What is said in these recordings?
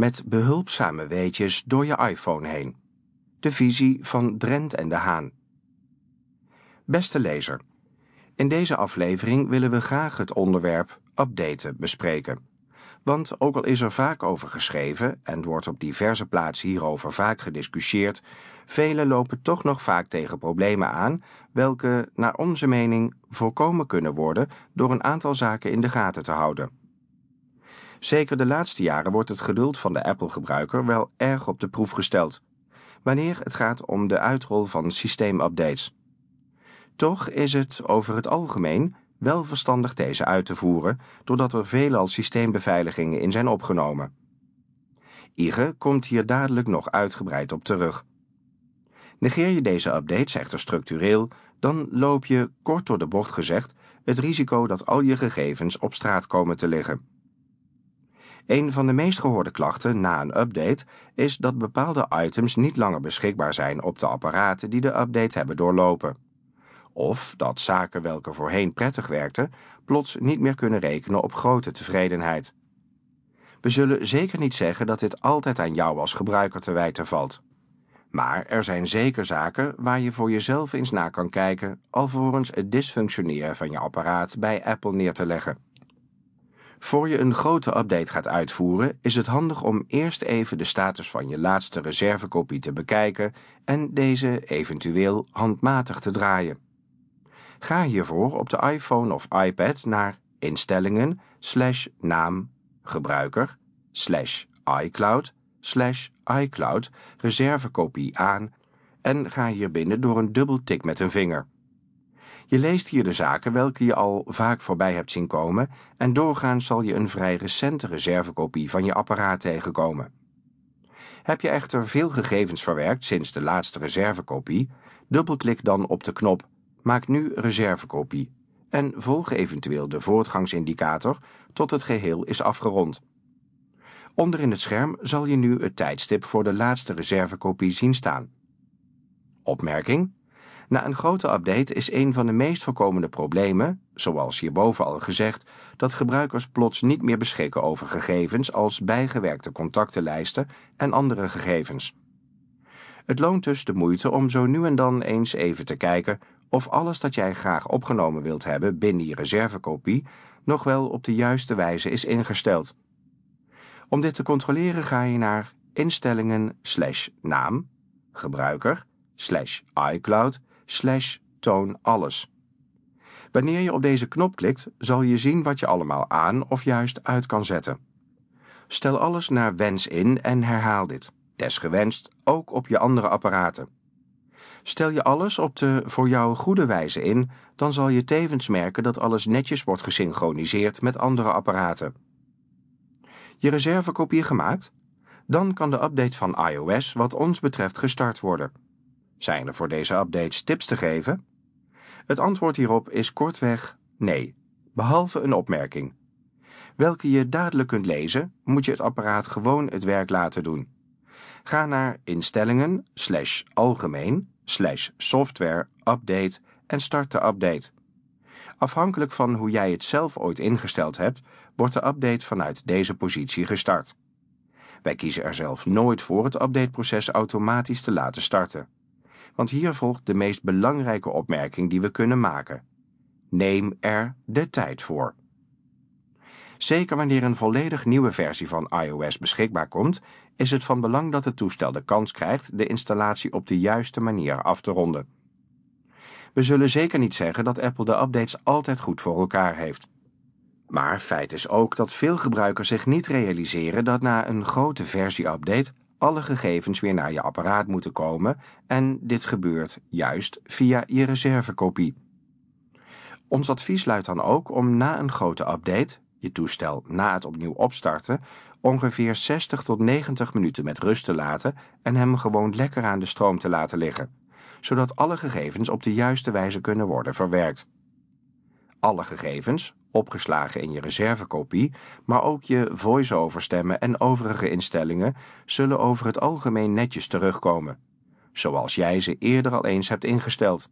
met behulpzame weetjes door je iPhone heen. De visie van Drent en de Haan. Beste lezer, in deze aflevering willen we graag het onderwerp updaten bespreken. Want ook al is er vaak over geschreven en wordt op diverse plaatsen hierover vaak gediscussieerd, velen lopen toch nog vaak tegen problemen aan, welke, naar onze mening, voorkomen kunnen worden door een aantal zaken in de gaten te houden. Zeker de laatste jaren wordt het geduld van de Apple-gebruiker wel erg op de proef gesteld, wanneer het gaat om de uitrol van systeemupdates. Toch is het over het algemeen wel verstandig deze uit te voeren, doordat er veelal systeembeveiligingen in zijn opgenomen. Ige komt hier dadelijk nog uitgebreid op terug. Negeer je deze updates echter structureel, dan loop je, kort door de bocht gezegd, het risico dat al je gegevens op straat komen te liggen. Een van de meest gehoorde klachten na een update is dat bepaalde items niet langer beschikbaar zijn op de apparaten die de update hebben doorlopen. Of dat zaken welke voorheen prettig werkten, plots niet meer kunnen rekenen op grote tevredenheid. We zullen zeker niet zeggen dat dit altijd aan jou als gebruiker te wijten valt. Maar er zijn zeker zaken waar je voor jezelf eens na kan kijken, alvorens het dysfunctioneren van je apparaat bij Apple neer te leggen. Voor je een grote update gaat uitvoeren, is het handig om eerst even de status van je laatste reservekopie te bekijken en deze eventueel handmatig te draaien. Ga hiervoor op de iPhone of iPad naar Instellingen slash naam gebruiker slash iCloud slash iCloud reservekopie aan en ga hier binnen door een dubbeltik met een vinger. Je leest hier de zaken welke je al vaak voorbij hebt zien komen en doorgaans zal je een vrij recente reservekopie van je apparaat tegenkomen. Heb je echter veel gegevens verwerkt sinds de laatste reservekopie, dubbelklik dan op de knop Maak nu reservekopie en volg eventueel de voortgangsindicator tot het geheel is afgerond. Onder in het scherm zal je nu het tijdstip voor de laatste reservekopie zien staan. Opmerking: Na een grote update is een van de meest voorkomende problemen, zoals hierboven al gezegd, dat gebruikers plots niet meer beschikken over gegevens als bijgewerkte contactenlijsten en andere gegevens. Het loont dus de moeite om zo nu en dan eens even te kijken of alles dat jij graag opgenomen wilt hebben binnen je reservekopie nog wel op de juiste wijze is ingesteld. Om dit te controleren ga je naar instellingen naam, gebruiker, iCloud, slash toon alles. Wanneer je op deze knop klikt, zal je zien wat je allemaal aan of juist uit kan zetten. Stel alles naar wens in en herhaal dit, desgewenst ook op je andere apparaten. Stel je alles op de voor jou goede wijze in, dan zal je tevens merken dat alles netjes wordt gesynchroniseerd met andere apparaten. Je reservekopie gemaakt? Dan kan de update van iOS wat ons betreft gestart worden. Zijn er voor deze updates tips te geven? Het antwoord hierop is kortweg nee, behalve een opmerking. Welke je dadelijk kunt lezen, moet je het apparaat gewoon het werk laten doen. Ga naar instellingen slash algemeen slash software update en start de update. Afhankelijk van hoe jij het zelf ooit ingesteld hebt, wordt de update vanuit deze positie gestart. Wij kiezen er zelf nooit voor het updateproces automatisch te laten starten. Want hier volgt de meest belangrijke opmerking die we kunnen maken. Neem er de tijd voor. Zeker wanneer een volledig nieuwe versie van iOS beschikbaar komt, is het van belang dat het toestel de kans krijgt de installatie op de juiste manier af te ronden. We zullen zeker niet zeggen dat Apple de updates altijd goed voor elkaar heeft. Maar feit is ook dat veel gebruikers zich niet realiseren dat na een grote versie-update alle gegevens weer naar je apparaat moeten komen en dit gebeurt juist via je reservekopie. Ons advies luidt dan ook om na een grote update je toestel na het opnieuw opstarten ongeveer 60 tot 90 minuten met rust te laten en hem gewoon lekker aan de stroom te laten liggen, zodat alle gegevens op de juiste wijze kunnen worden verwerkt. Alle gegevens, opgeslagen in je reservekopie, maar ook je voice-over stemmen en overige instellingen, zullen over het algemeen netjes terugkomen, zoals jij ze eerder al eens hebt ingesteld.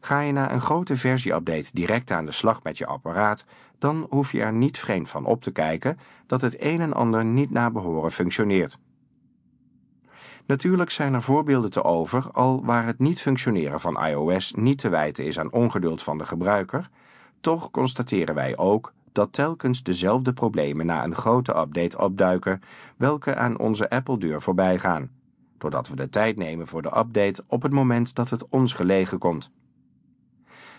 Ga je na een grote versie-update direct aan de slag met je apparaat, dan hoef je er niet vreemd van op te kijken dat het een en ander niet naar behoren functioneert. Natuurlijk zijn er voorbeelden te over, al waar het niet functioneren van iOS niet te wijten is aan ongeduld van de gebruiker, toch constateren wij ook dat telkens dezelfde problemen na een grote update opduiken, welke aan onze Apple-deur voorbij gaan, doordat we de tijd nemen voor de update op het moment dat het ons gelegen komt.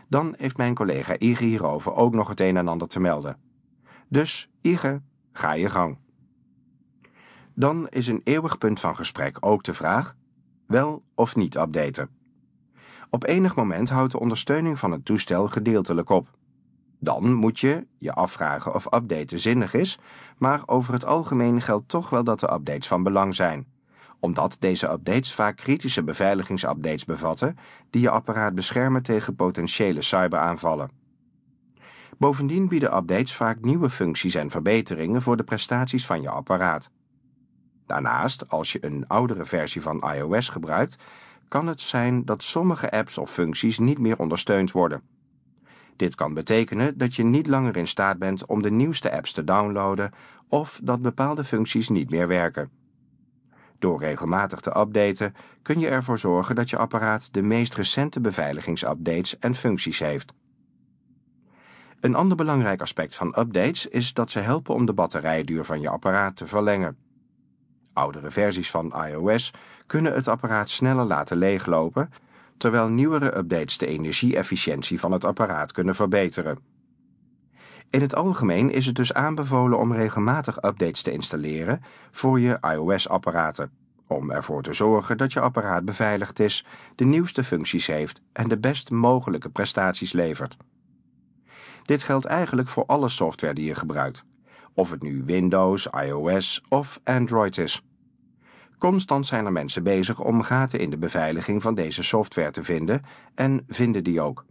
Dan heeft mijn collega Ige hierover ook nog het een en ander te melden. Dus, Ige, ga je gang. Dan is een eeuwig punt van gesprek ook de vraag: wel of niet updaten. Op enig moment houdt de ondersteuning van het toestel gedeeltelijk op. Dan moet je je afvragen of updaten zinnig is, maar over het algemeen geldt toch wel dat de updates van belang zijn omdat deze updates vaak kritische beveiligingsupdates bevatten die je apparaat beschermen tegen potentiële cyberaanvallen. Bovendien bieden updates vaak nieuwe functies en verbeteringen voor de prestaties van je apparaat. Daarnaast, als je een oudere versie van iOS gebruikt, kan het zijn dat sommige apps of functies niet meer ondersteund worden. Dit kan betekenen dat je niet langer in staat bent om de nieuwste apps te downloaden of dat bepaalde functies niet meer werken. Door regelmatig te updaten kun je ervoor zorgen dat je apparaat de meest recente beveiligingsupdates en functies heeft. Een ander belangrijk aspect van updates is dat ze helpen om de batterijduur van je apparaat te verlengen. Oudere versies van iOS kunnen het apparaat sneller laten leeglopen, terwijl nieuwere updates de energie-efficiëntie van het apparaat kunnen verbeteren. In het algemeen is het dus aanbevolen om regelmatig updates te installeren voor je iOS-apparaten, om ervoor te zorgen dat je apparaat beveiligd is, de nieuwste functies heeft en de best mogelijke prestaties levert. Dit geldt eigenlijk voor alle software die je gebruikt, of het nu Windows, iOS of Android is. Constant zijn er mensen bezig om gaten in de beveiliging van deze software te vinden en vinden die ook.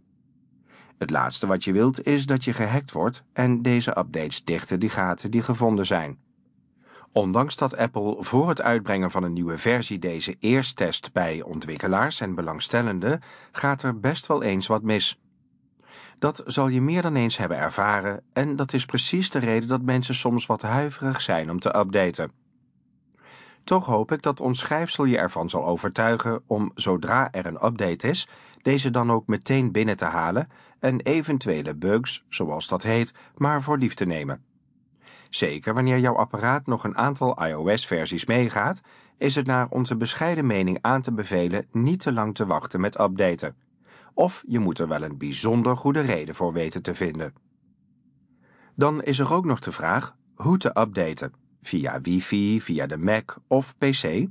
Het laatste wat je wilt is dat je gehackt wordt en deze updates dichten die gaten die gevonden zijn. Ondanks dat Apple voor het uitbrengen van een nieuwe versie deze eerst test bij ontwikkelaars en belangstellenden, gaat er best wel eens wat mis. Dat zal je meer dan eens hebben ervaren en dat is precies de reden dat mensen soms wat huiverig zijn om te updaten. Toch hoop ik dat ons schrijfsel je ervan zal overtuigen om, zodra er een update is, deze dan ook meteen binnen te halen en eventuele bugs, zoals dat heet, maar voor lief te nemen. Zeker wanneer jouw apparaat nog een aantal iOS-versies meegaat, is het naar onze bescheiden mening aan te bevelen niet te lang te wachten met updaten. Of je moet er wel een bijzonder goede reden voor weten te vinden. Dan is er ook nog de vraag hoe te updaten, via wifi, via de Mac of PC.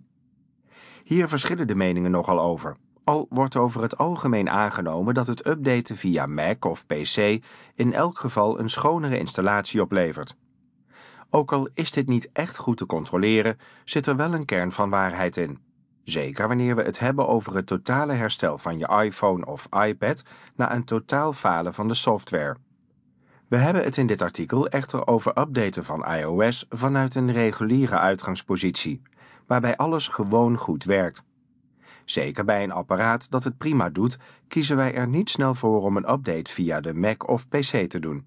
Hier verschillen de meningen nogal over. Al wordt over het algemeen aangenomen dat het updaten via Mac of PC in elk geval een schonere installatie oplevert. Ook al is dit niet echt goed te controleren, zit er wel een kern van waarheid in. Zeker wanneer we het hebben over het totale herstel van je iPhone of iPad na een totaal falen van de software. We hebben het in dit artikel echter over updaten van iOS vanuit een reguliere uitgangspositie, waarbij alles gewoon goed werkt. Zeker bij een apparaat dat het prima doet, kiezen wij er niet snel voor om een update via de Mac of PC te doen.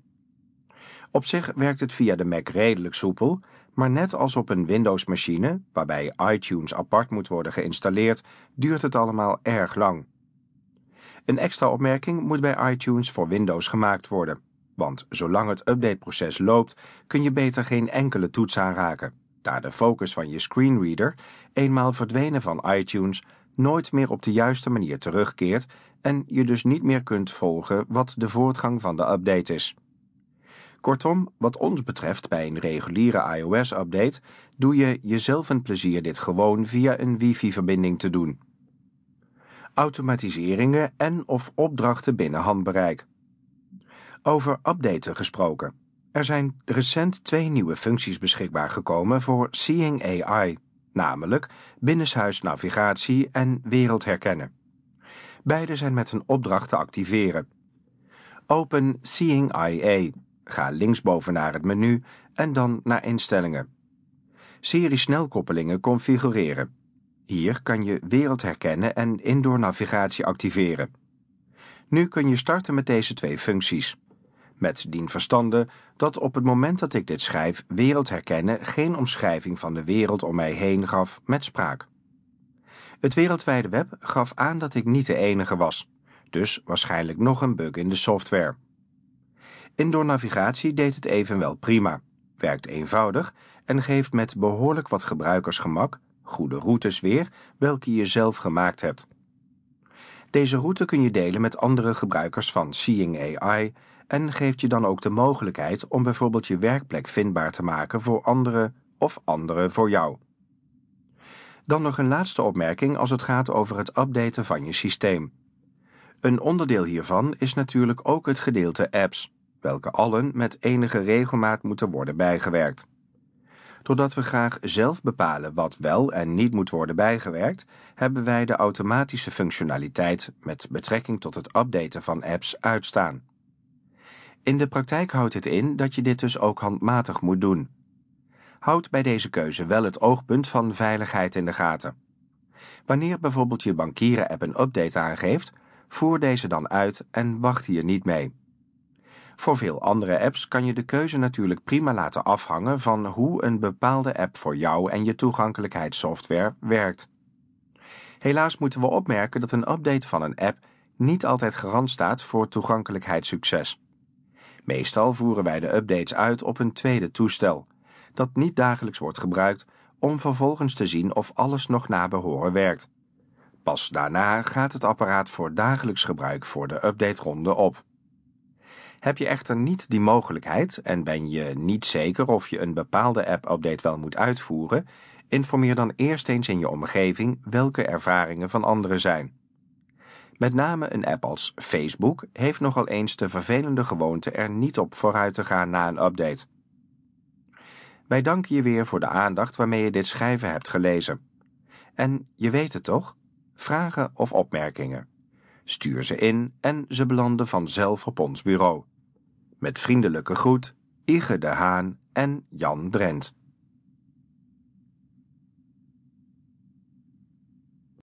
Op zich werkt het via de Mac redelijk soepel, maar net als op een Windows-machine, waarbij iTunes apart moet worden geïnstalleerd, duurt het allemaal erg lang. Een extra opmerking moet bij iTunes voor Windows gemaakt worden, want zolang het updateproces loopt, kun je beter geen enkele toets aanraken, daar de focus van je screenreader, eenmaal verdwenen van iTunes, nooit meer op de juiste manier terugkeert en je dus niet meer kunt volgen wat de voortgang van de update is. Kortom, wat ons betreft bij een reguliere iOS-update doe je jezelf een plezier dit gewoon via een wifi-verbinding te doen. Automatiseringen en of opdrachten binnen handbereik. Over updaten gesproken. Er zijn recent twee nieuwe functies beschikbaar gekomen voor Seeing AI namelijk binnenshuisnavigatie en wereldherkennen. Beide zijn met een opdracht te activeren. Open Seeing IA. Ga linksboven naar het menu en dan naar instellingen. Serie snelkoppelingen configureren. Hier kan je wereldherkennen en indoor navigatie activeren. Nu kun je starten met deze twee functies. Met dien verstande dat op het moment dat ik dit schrijf wereld herkennen geen omschrijving van de wereld om mij heen gaf met spraak. Het wereldwijde web gaf aan dat ik niet de enige was, dus waarschijnlijk nog een bug in de software. Indoor navigatie deed het evenwel prima, werkt eenvoudig en geeft met behoorlijk wat gebruikersgemak goede routes weer welke je zelf gemaakt hebt. Deze route kun je delen met andere gebruikers van Seeing AI en geeft je dan ook de mogelijkheid om bijvoorbeeld je werkplek vindbaar te maken voor anderen of anderen voor jou. Dan nog een laatste opmerking als het gaat over het updaten van je systeem. Een onderdeel hiervan is natuurlijk ook het gedeelte apps, welke allen met enige regelmaat moeten worden bijgewerkt. Doordat we graag zelf bepalen wat wel en niet moet worden bijgewerkt, hebben wij de automatische functionaliteit met betrekking tot het updaten van apps uitstaan. In de praktijk houdt dit in dat je dit dus ook handmatig moet doen. Houd bij deze keuze wel het oogpunt van veiligheid in de gaten. Wanneer bijvoorbeeld je bankieren-app een update aangeeft, voer deze dan uit en wacht hier niet mee. Voor veel andere apps kan je de keuze natuurlijk prima laten afhangen van hoe een bepaalde app voor jou en je toegankelijkheidssoftware werkt. Helaas moeten we opmerken dat een update van een app niet altijd garant staat voor toegankelijkheidssucces. Meestal voeren wij de updates uit op een tweede toestel, dat niet dagelijks wordt gebruikt, om vervolgens te zien of alles nog na behoren werkt. Pas daarna gaat het apparaat voor dagelijks gebruik voor de updateronde op. Heb je echter niet die mogelijkheid en ben je niet zeker of je een bepaalde app-update wel moet uitvoeren, informeer dan eerst eens in je omgeving welke ervaringen van anderen zijn. Met name een app als Facebook heeft nogal eens de vervelende gewoonte er niet op vooruit te gaan na een update. Wij danken je weer voor de aandacht waarmee je dit schrijven hebt gelezen. En je weet het toch? Vragen of opmerkingen. Stuur ze in en ze belanden vanzelf op ons bureau. Met vriendelijke groet, Ige de Haan en Jan Drent.